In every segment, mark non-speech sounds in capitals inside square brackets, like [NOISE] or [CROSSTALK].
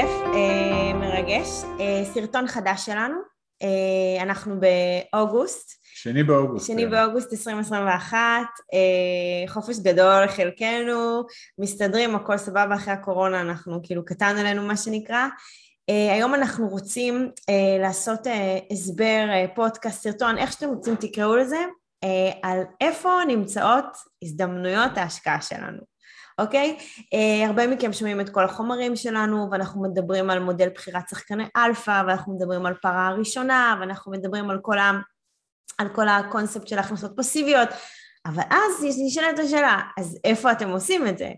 כיף, אה, מרגש. אה, סרטון חדש שלנו, אה, אנחנו באוגוסט. שני באוגוסט. שני כן. באוגוסט 2021, אה, חופש גדול לחלקנו, מסתדרים, הכל סבבה אחרי הקורונה, אנחנו כאילו קטן עלינו מה שנקרא. היום אנחנו רוצים לעשות הסבר, פודקאסט, סרטון, איך שאתם רוצים תקראו לזה, על איפה נמצאות הזדמנויות ההשקעה שלנו. אוקיי? אה, הרבה מכם שומעים את כל החומרים שלנו, ואנחנו מדברים על מודל בחירת שחקני אלפא, ואנחנו מדברים על פרה הראשונה, ואנחנו מדברים על כל, ה, על כל הקונספט של הכנסות פסיביות, אבל אז נשאלת השאלה, אז איפה אתם עושים את זה?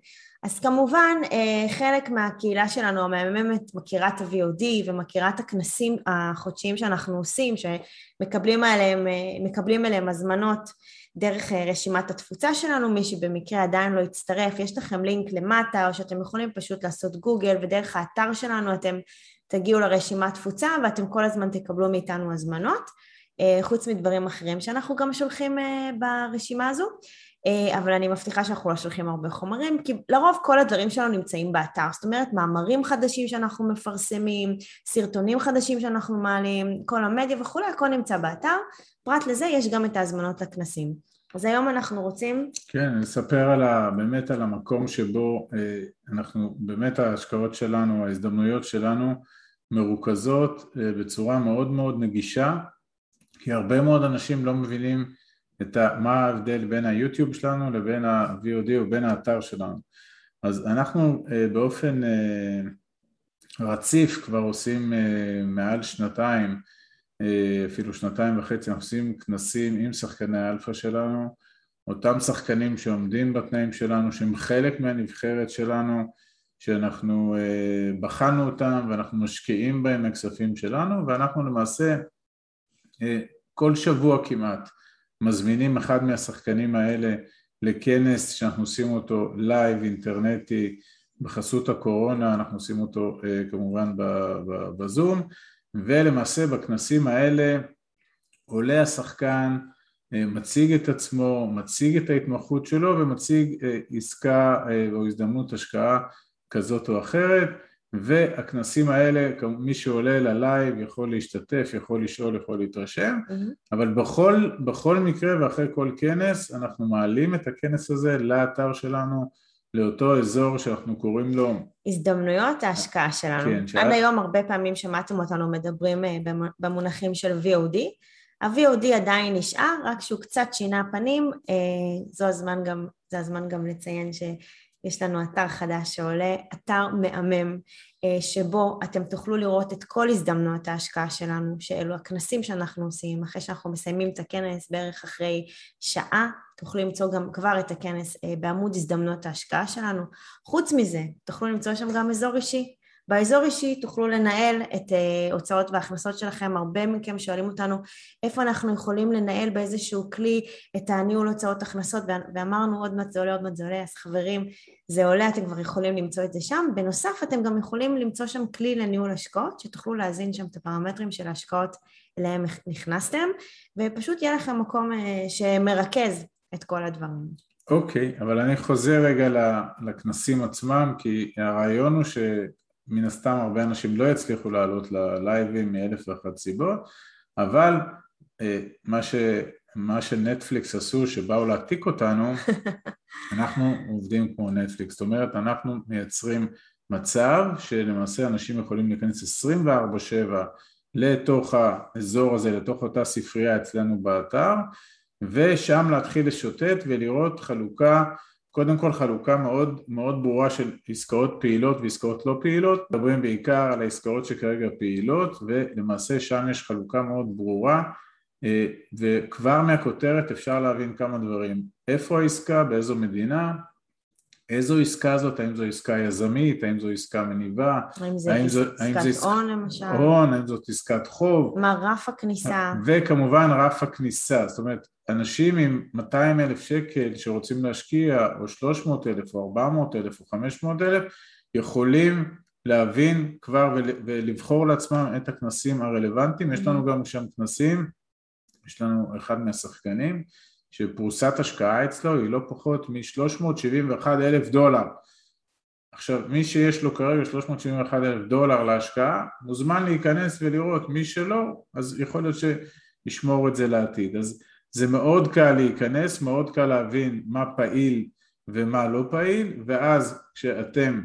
אז כמובן, אה, חלק מהקהילה שלנו המהממת מכירה את ה-VOD ומכירה את הכנסים החודשיים שאנחנו עושים, שמקבלים עליהם, מקבלים אליהם הזמנות דרך רשימת התפוצה שלנו, מי שבמקרה עדיין לא הצטרף, יש לכם לינק למטה, או שאתם יכולים פשוט לעשות גוגל, ודרך האתר שלנו אתם תגיעו לרשימת תפוצה, ואתם כל הזמן תקבלו מאיתנו הזמנות, חוץ מדברים אחרים שאנחנו גם שולחים ברשימה הזו, אבל אני מבטיחה שאנחנו לא שולחים הרבה חומרים, כי לרוב כל הדברים שלנו נמצאים באתר, זאת אומרת מאמרים חדשים שאנחנו מפרסמים, סרטונים חדשים שאנחנו מעלים, כל המדיה וכולי, הכל נמצא באתר, פרט לזה יש גם את ההזמנות לכנסים. אז היום אנחנו רוצים... כן, נספר על ה, באמת על המקום שבו אה, אנחנו, באמת ההשקעות שלנו, ההזדמנויות שלנו מרוכזות אה, בצורה מאוד מאוד נגישה, כי הרבה מאוד אנשים לא מבינים את ה, מה ההבדל בין היוטיוב שלנו לבין ה-VOD או בין האתר שלנו. אז אנחנו אה, באופן רציף כבר עושים מעל שנתיים אפילו שנתיים וחצי אנחנו עושים כנסים עם שחקני האלפא שלנו, אותם שחקנים שעומדים בתנאים שלנו, שהם חלק מהנבחרת שלנו, שאנחנו בחנו אותם ואנחנו משקיעים בהם הכספים שלנו, ואנחנו למעשה כל שבוע כמעט מזמינים אחד מהשחקנים האלה לכנס שאנחנו עושים אותו live אינטרנטי בחסות הקורונה, אנחנו עושים אותו כמובן בזום ולמעשה בכנסים האלה עולה השחקן, מציג את עצמו, מציג את ההתמחות שלו ומציג עסקה או הזדמנות השקעה כזאת או אחרת והכנסים האלה, מי שעולה ללייב יכול להשתתף, יכול לשאול, יכול להתרשם mm-hmm. אבל בכל, בכל מקרה ואחרי כל כנס אנחנו מעלים את הכנס הזה לאתר שלנו לאותו אזור שאנחנו קוראים לו הזדמנויות ההשקעה שלנו. כן, שאת... עד היום הרבה פעמים שמעתם אותנו מדברים במונחים של VOD. ה-VOD עדיין נשאר, רק שהוא קצת שינה פנים, זו הזמן גם, זה הזמן גם לציין שיש לנו אתר חדש שעולה, אתר מהמם, שבו אתם תוכלו לראות את כל הזדמנויות ההשקעה שלנו, שאלו הכנסים שאנחנו עושים, אחרי שאנחנו מסיימים את הכנס בערך אחרי שעה, תוכלו למצוא גם כבר את הכנס בעמוד הזדמנויות ההשקעה שלנו. חוץ מזה, תוכלו למצוא שם גם אזור אישי. באזור אישי תוכלו לנהל את הוצאות והכנסות שלכם, הרבה מכם שואלים אותנו איפה אנחנו יכולים לנהל באיזשהו כלי את הניהול הוצאות הכנסות? ואמרנו עוד מעט זה עולה, עוד מעט זה עולה, אז חברים זה עולה, אתם כבר יכולים למצוא את זה שם, בנוסף אתם גם יכולים למצוא שם כלי לניהול השקעות, שתוכלו להזין שם את הפרמטרים של ההשקעות אליהם נכנסתם, ופשוט יהיה לכם מקום שמרכז את כל הדברים. אוקיי, okay, אבל אני חוזר רגע לכנסים עצמם, כי הרעיון הוא שמן הסתם הרבה אנשים לא יצליחו לעלות ללייבים מאלף ואחת סיבות, אבל מה, ש, מה שנטפליקס עשו, שבאו להעתיק אותנו, [LAUGHS] אנחנו עובדים כמו נטפליקס, זאת אומרת אנחנו מייצרים מצב שלמעשה אנשים יכולים להיכנס 24/7 לתוך האזור הזה, לתוך אותה ספרייה אצלנו באתר, ושם להתחיל לשוטט ולראות חלוקה, קודם כל חלוקה מאוד מאוד ברורה של עסקאות פעילות ועסקאות לא פעילות, מדברים בעיקר על העסקאות שכרגע פעילות ולמעשה שם יש חלוקה מאוד ברורה וכבר מהכותרת אפשר להבין כמה דברים, איפה העסקה, באיזו מדינה, איזו עסקה זאת, האם זו עסקה יזמית, האם זו עסקה מניבה, האם זה האם זו, עסקת הון למשל, הון, האם זאת עסקת חוב, מה רף הכניסה, וכמובן רף הכניסה, זאת אומרת אנשים עם 200 אלף שקל שרוצים להשקיע או 300 אלף או 400 אלף או 500 אלף יכולים להבין כבר ולבחור לעצמם את הכנסים הרלוונטיים, יש לנו גם שם כנסים, יש לנו אחד מהשחקנים שפרוסת השקעה אצלו היא לא פחות מ-371 אלף דולר. עכשיו, מי שיש לו כרגע 371 אלף דולר להשקעה, מוזמן להיכנס ולראות, מי שלא, אז יכול להיות שישמור את זה לעתיד. אז זה מאוד קל להיכנס, מאוד קל להבין מה פעיל ומה לא פעיל, ואז כשאתם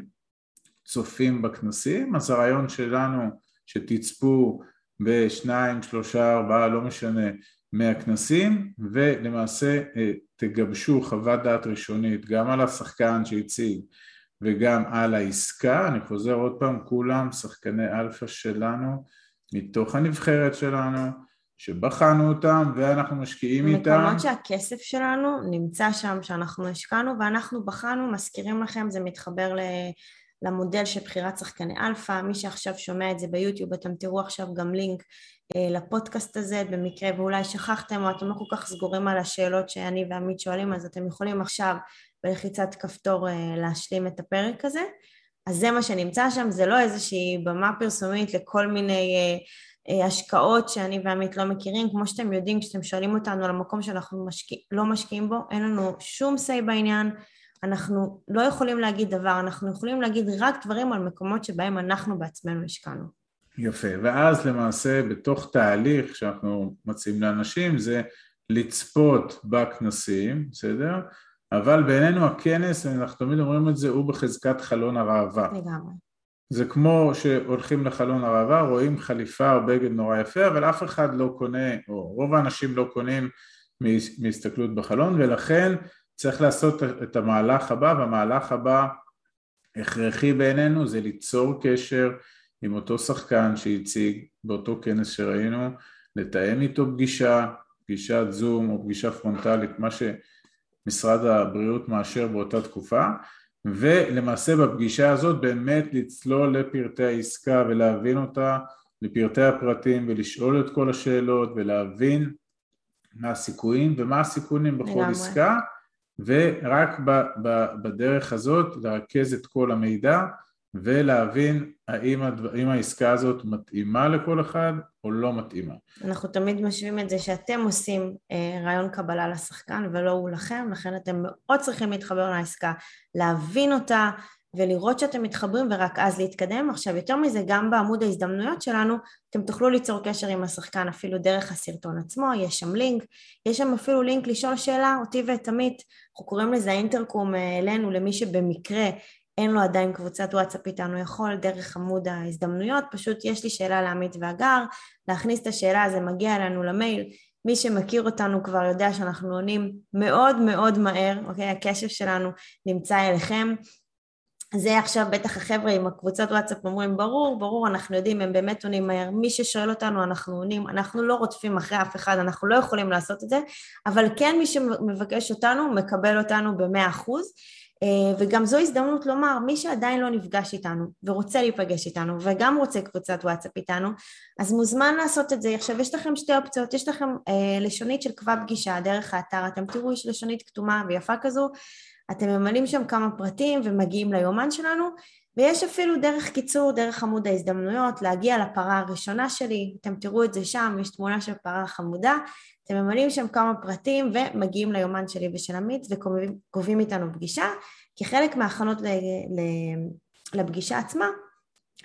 צופים בכנסים, אז הרעיון שלנו שתצפו בשניים, שלושה, ארבעה, לא משנה, מהכנסים, ולמעשה אה, תגבשו חוות דעת ראשונית גם על השחקן שהציג וגם על העסקה, אני חוזר עוד פעם, כולם שחקני אלפא שלנו, מתוך הנבחרת שלנו, שבחנו אותם ואנחנו משקיעים איתם. מקומות שהכסף שלנו נמצא שם, שאנחנו השקענו ואנחנו בחנו, מזכירים לכם, זה מתחבר למודל של בחירת שחקני אלפא, מי שעכשיו שומע את זה ביוטיוב, אתם תראו עכשיו גם לינק אה, לפודקאסט הזה, במקרה ואולי שכחתם או אתם לא כל כך סגורים על השאלות שאני ועמית שואלים, אז אתם יכולים עכשיו בלחיצת כפתור אה, להשלים את הפרק הזה. אז זה מה שנמצא שם, זה לא איזושהי במה פרסומית לכל מיני אה, השקעות שאני ועמית לא מכירים, כמו שאתם יודעים כשאתם שואלים אותנו על המקום שאנחנו משקיע, לא משקיעים בו, אין לנו שום say בעניין, אנחנו לא יכולים להגיד דבר, אנחנו יכולים להגיד רק דברים על מקומות שבהם אנחנו בעצמנו השקענו. יפה, ואז למעשה בתוך תהליך שאנחנו מציעים לאנשים זה לצפות בכנסים, בסדר? אבל בעינינו הכנס, אנחנו תמיד אומרים את זה, הוא בחזקת חלון הראווה. לגמרי. זה כמו שהולכים לחלון הראווה, רואים חליפה או בגד נורא יפה, אבל אף אחד לא קונה, או רוב האנשים לא קונים מהסתכלות בחלון, ולכן צריך לעשות את המהלך הבא, והמהלך הבא הכרחי בעינינו זה ליצור קשר עם אותו שחקן שהציג באותו כנס שראינו, לתאם איתו פגישה, פגישת זום או פגישה פרונטלית, מה שמשרד הבריאות מאשר באותה תקופה, ולמעשה בפגישה הזאת באמת לצלול לפרטי העסקה ולהבין אותה לפרטי הפרטים ולשאול את כל השאלות ולהבין מה הסיכויים ומה הסיכונים בכל לגמרי. עסקה ורק בדרך הזאת לרכז את כל המידע ולהבין האם, הדבר, האם העסקה הזאת מתאימה לכל אחד או לא מתאימה. אנחנו תמיד משווים את זה שאתם עושים אה, רעיון קבלה לשחקן ולא הוא לכם, לכן אתם מאוד צריכים להתחבר לעסקה, להבין אותה ולראות שאתם מתחברים ורק אז להתקדם. עכשיו יותר מזה, גם בעמוד ההזדמנויות שלנו, אתם תוכלו ליצור קשר עם השחקן אפילו דרך הסרטון עצמו, יש שם לינק, יש שם אפילו לינק לשאול שאלה, אותי ואת עמית, אנחנו קוראים לזה האינטרקום אה, אלינו, למי שבמקרה אין לו עדיין קבוצת וואטסאפ איתנו, יכול דרך עמוד ההזדמנויות, פשוט יש לי שאלה לעמית והגר, להכניס את השאלה, זה מגיע אלינו למייל, מי שמכיר אותנו כבר יודע שאנחנו עונים מאוד מאוד מהר, אוקיי? הקשב שלנו נמצא אליכם. זה עכשיו בטח החבר'ה עם הקבוצת וואטסאפ אומרים ברור, ברור, אנחנו יודעים, הם באמת עונים מהר, מי ששואל אותנו אנחנו עונים, אנחנו לא רודפים אחרי אף אחד, אנחנו לא יכולים לעשות את זה, אבל כן מי שמבקש אותנו מקבל אותנו במאה אחוז. אה, וגם זו הזדמנות לומר, מי שעדיין לא נפגש איתנו ורוצה להיפגש איתנו וגם רוצה קבוצת וואטסאפ איתנו, אז מוזמן לעשות את זה. עכשיו יש לכם שתי אופציות, יש לכם אה, לשונית של קבע פגישה דרך האתר, אתם תראו יש לשונית כתומה ויפה כזו, אתם ממלאים שם כמה פרטים ומגיעים ליומן שלנו, ויש אפילו דרך קיצור, דרך עמוד ההזדמנויות, להגיע לפרה הראשונה שלי, אתם תראו את זה שם, יש תמונה של פרה חמודה, אתם ממלאים שם כמה פרטים ומגיעים ליומן שלי ושל עמית וקובעים איתנו פגישה. כחלק מההכנות לפגישה עצמה,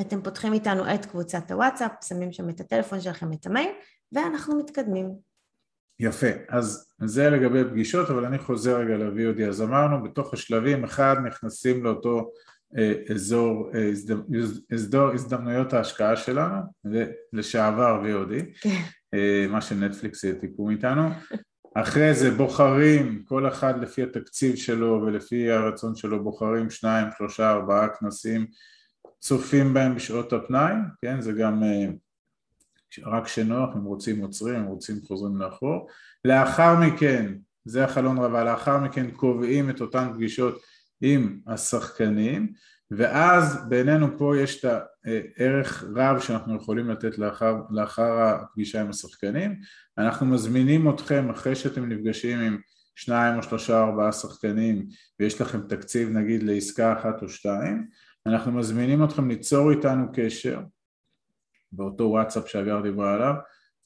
אתם פותחים איתנו את קבוצת הוואטסאפ, שמים שם את הטלפון שלכם, את המייל, ואנחנו מתקדמים. יפה, אז זה לגבי פגישות, אבל אני חוזר רגע ל-VOD. אז אמרנו, בתוך השלבים, אחד, נכנסים לאותו אה, אזור, אה, הזדמנויות הזדמנויות ההשקעה שלנו, לשעבר VOD, כן. אה, מה שנטפליקס העתיקו מאיתנו. אחרי זה בוחרים, כל אחד לפי התקציב שלו ולפי הרצון שלו, בוחרים שניים, שלושה, ארבעה כנסים, צופים בהם בשעות הפנאי, כן, זה גם רק כשנוח, אם רוצים עוצרים, אם רוצים חוזרים לאחור. לאחר מכן, זה החלון רבה, לאחר מכן קובעים את אותן פגישות עם השחקנים ואז בעינינו פה יש את הערך רב שאנחנו יכולים לתת לאחר, לאחר הפגישה עם השחקנים אנחנו מזמינים אתכם אחרי שאתם נפגשים עם שניים או שלושה או ארבעה שחקנים ויש לכם תקציב נגיד לעסקה אחת או שתיים אנחנו מזמינים אתכם ליצור איתנו קשר באותו וואטסאפ שהגר דיברה עליו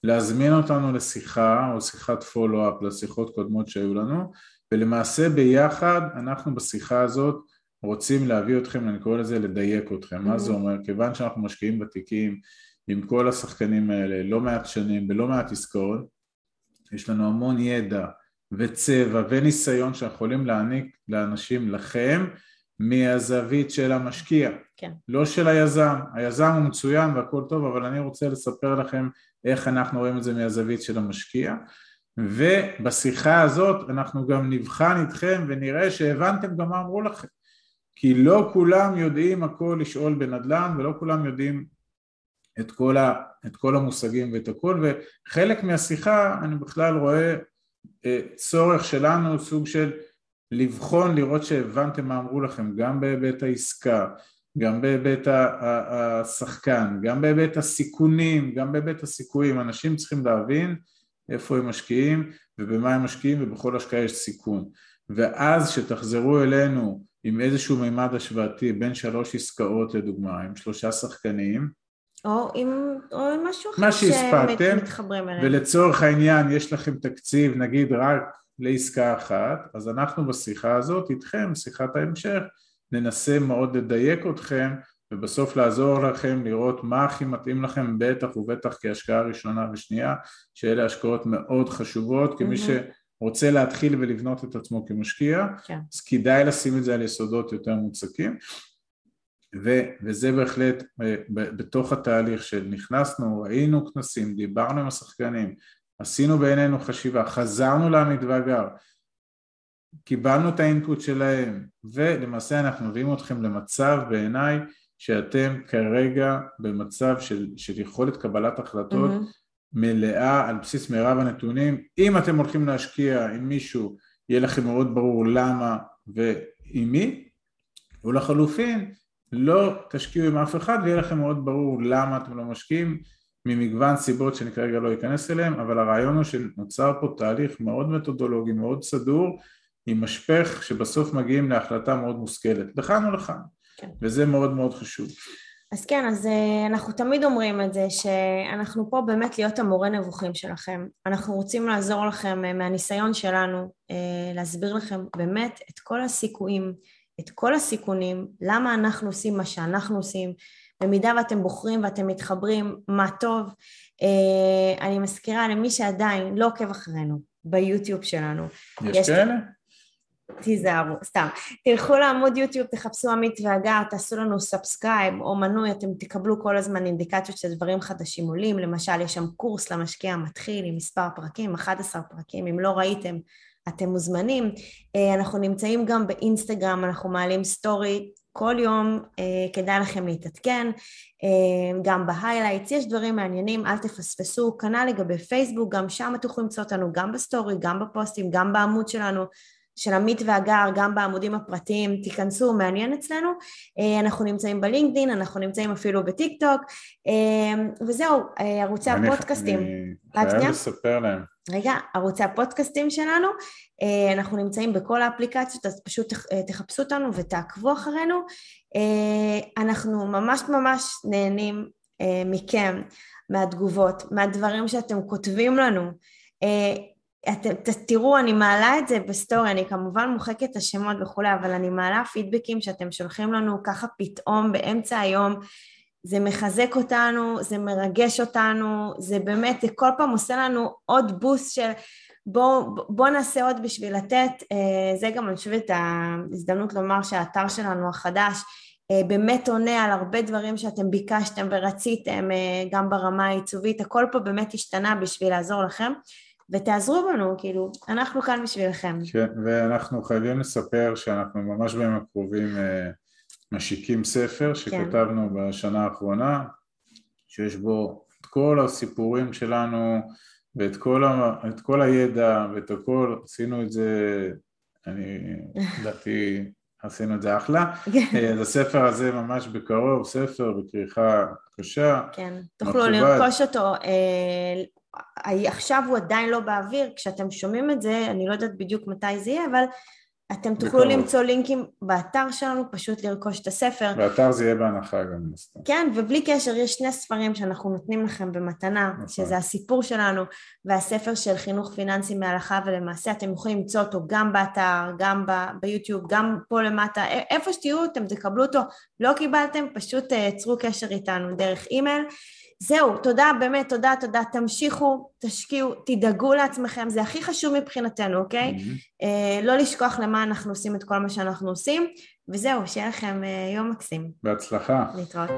להזמין אותנו לשיחה או שיחת פולו-אפ לשיחות קודמות שהיו לנו ולמעשה ביחד אנחנו בשיחה הזאת רוצים להביא אתכם, אני קורא לזה לדייק אתכם. Mm-hmm. מה זה אומר? כיוון שאנחנו משקיעים בתיקים עם כל השחקנים האלה, לא מעט שנים, בלא מעט עסקאות, יש לנו המון ידע וצבע וניסיון שאנחנו יכולים להעניק לאנשים, לכם, מהזווית של המשקיע, כן. לא של היזם. היזם הוא מצוין והכל טוב, אבל אני רוצה לספר לכם איך אנחנו רואים את זה מהזווית של המשקיע. ובשיחה הזאת אנחנו גם נבחן איתכם ונראה שהבנתם גם מה אמרו לכם. כי לא כולם יודעים הכל לשאול בנדל"ן ולא כולם יודעים את כל, ה, את כל המושגים ואת הכל וחלק מהשיחה אני בכלל רואה אה, צורך שלנו סוג של לבחון, לראות שהבנתם מה אמרו לכם גם בהיבט העסקה, גם בהיבט השחקן, גם בהיבט הסיכונים, גם בהיבט הסיכויים, אנשים צריכים להבין איפה הם משקיעים ובמה הם משקיעים ובכל השקעה יש סיכון. ואז שתחזרו אלינו עם איזשהו מימד השוואתי בין שלוש עסקאות לדוגמה, עם שלושה שחקנים או עם, או עם משהו אחר שמתחברים אליהם ולצורך העניין יש לכם תקציב נגיד רק לעסקה אחת, אז אנחנו בשיחה הזאת איתכם, שיחת ההמשך, ננסה מאוד לדייק אתכם ובסוף לעזור לכם לראות מה הכי מתאים לכם בטח ובטח כהשקעה ראשונה ושנייה שאלה השקעות מאוד חשובות כמי שרוצה להתחיל ולבנות את עצמו כמשקיע כן. אז כדאי לשים את זה על יסודות יותר מוצקים ו, וזה בהחלט אה, בתוך התהליך של נכנסנו, ראינו כנסים, דיברנו עם השחקנים, עשינו בעינינו חשיבה, חזרנו לעמית ואגר, קיבלנו את האינפוט שלהם ולמעשה אנחנו מביאים אתכם למצב בעיניי שאתם כרגע במצב של, של יכולת קבלת החלטות mm-hmm. מלאה על בסיס מירב הנתונים אם אתם הולכים להשקיע עם מישהו יהיה לכם מאוד ברור למה ועם מי ולחלופין לא תשקיעו עם אף אחד ויהיה לכם מאוד ברור למה אתם לא משקיעים ממגוון סיבות שאני כרגע לא אכנס אליהם, אבל הרעיון הוא שנוצר פה תהליך מאוד מתודולוגי, מאוד סדור, עם משפך שבסוף מגיעים להחלטה מאוד מושכלת, לכאן או לכאן, כן. וזה מאוד מאוד חשוב. אז כן, אז אה, אנחנו תמיד אומרים את זה, שאנחנו פה באמת להיות המורה נבוכים שלכם. אנחנו רוצים לעזור לכם אה, מהניסיון שלנו, אה, להסביר לכם באמת את כל הסיכויים, את כל הסיכונים, למה אנחנו עושים מה שאנחנו עושים, במידה ואתם בוחרים ואתם מתחברים, מה טוב. אה, אני מזכירה למי שעדיין לא עוקב אחרינו ביוטיוב שלנו. יש, יש כאלה? תיזהרו, סתם. תלכו לעמוד יוטיוב, תחפשו עמית והגר, תעשו לנו subscribe או מנוי, אתם תקבלו כל הזמן אינדיקציות שדברים חדשים עולים, למשל יש שם קורס למשקיע המתחיל עם מספר פרקים, 11 פרקים, אם לא ראיתם אתם מוזמנים. אה, אנחנו נמצאים גם באינסטגרם, אנחנו מעלים סטורי כל יום אה, כדאי לכם להתעדכן, אה, גם ב highlights, יש דברים מעניינים, אל תפספסו, כנ"ל לגבי פייסבוק, גם שם אתם יכולים למצוא אותנו, גם בסטורי, גם בפוסטים, גם בעמוד שלנו, של עמית והגר, גם בעמודים הפרטיים, תיכנסו, מעניין אצלנו. אה, אנחנו נמצאים בלינקדין, אנחנו נמצאים אפילו בטיק טוק, אה, וזהו, אה, ערוצי הפודקאסטים. אני חייב לספר להם. רגע, ערוצי הפודקאסטים שלנו, אה, אנחנו נמצאים בכל האפליקציות, אז פשוט אה, תחפשו אותנו ותעקבו אחרינו. אה, אנחנו ממש ממש נהנים מכם, מהתגובות, מהדברים שאתם כותבים לנו. אתם תראו, אני מעלה את זה בסטורי, אני כמובן מוחקת את השמות וכולי, אבל אני מעלה פידבקים שאתם שולחים לנו ככה פתאום באמצע היום. זה מחזק אותנו, זה מרגש אותנו, זה באמת, זה כל פעם עושה לנו עוד בוסט של בואו בוא נעשה עוד בשביל לתת, אה, זה גם אני חושבת ההזדמנות לומר שהאתר שלנו החדש אה, באמת עונה על הרבה דברים שאתם ביקשתם ורציתם אה, גם ברמה העיצובית, הכל פה באמת השתנה בשביל לעזור לכם ותעזרו בנו, כאילו, אנחנו כאן בשבילכם. כן, ואנחנו חייבים לספר שאנחנו ממש בימים הקרובים משיקים ספר שכתבנו כן. בשנה האחרונה, שיש בו את כל הסיפורים שלנו ואת כל, ה, כל הידע ואת הכל, עשינו את זה, אני לדעתי עשינו את זה אחלה. כן. אז הספר הזה ממש בקרוב, ספר בכריכה קשה. כן, תוכלו לרכוש אותו. אה, עכשיו הוא עדיין לא באוויר, כשאתם שומעים את זה, אני לא יודעת בדיוק מתי זה יהיה, אבל אתם תוכלו בקרוב. למצוא לינקים באתר שלנו, פשוט לרכוש את הספר. באתר זה יהיה בהנחה גם. כן, ובלי קשר, יש שני ספרים שאנחנו נותנים לכם במתנה, נכון. שזה הסיפור שלנו, והספר של חינוך פיננסי מהלכה ולמעשה, אתם יכולים למצוא אותו גם באתר, גם ב- ביוטיוב, גם פה למטה, איפה שתהיו, אתם תקבלו אותו. לא קיבלתם, פשוט יצרו אה, קשר איתנו דרך אימייל. זהו, תודה, באמת, תודה, תודה. תמשיכו, תשקיעו, תדאגו לעצמכם, זה הכי חשוב מבחינתנו, אוקיי? Mm-hmm. אה, לא לשכוח למה אנחנו עושים את כל מה שאנחנו עושים, וזהו, שיהיה לכם אה, יום מקסים. בהצלחה. להתראות.